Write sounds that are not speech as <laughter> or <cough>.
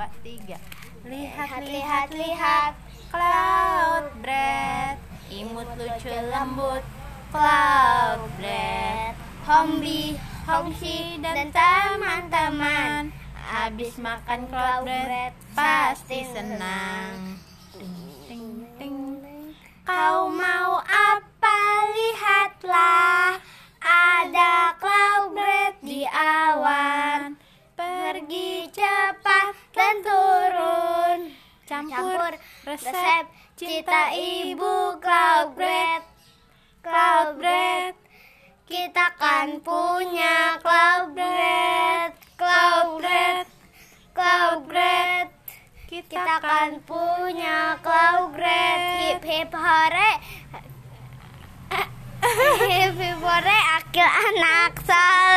dua tiga. Lihat, lihat, lihat cloud bread. imut lucu lembut. cloud bread. Hombi, Homsi dan teman-teman. Habis makan cloud bread pasti senang. Ting, ting, ting. Kau mau apa? Lihatlah. Ada cloud bread di awan. Pergi turun Campur. Resep cita ibu cloud bread Cloud bread Kita kan punya cloud bread Cloud bread Cloud bread Kita kan punya cloud bread Hip hip hore. <laughs> Hip hip hore Akil anak soleh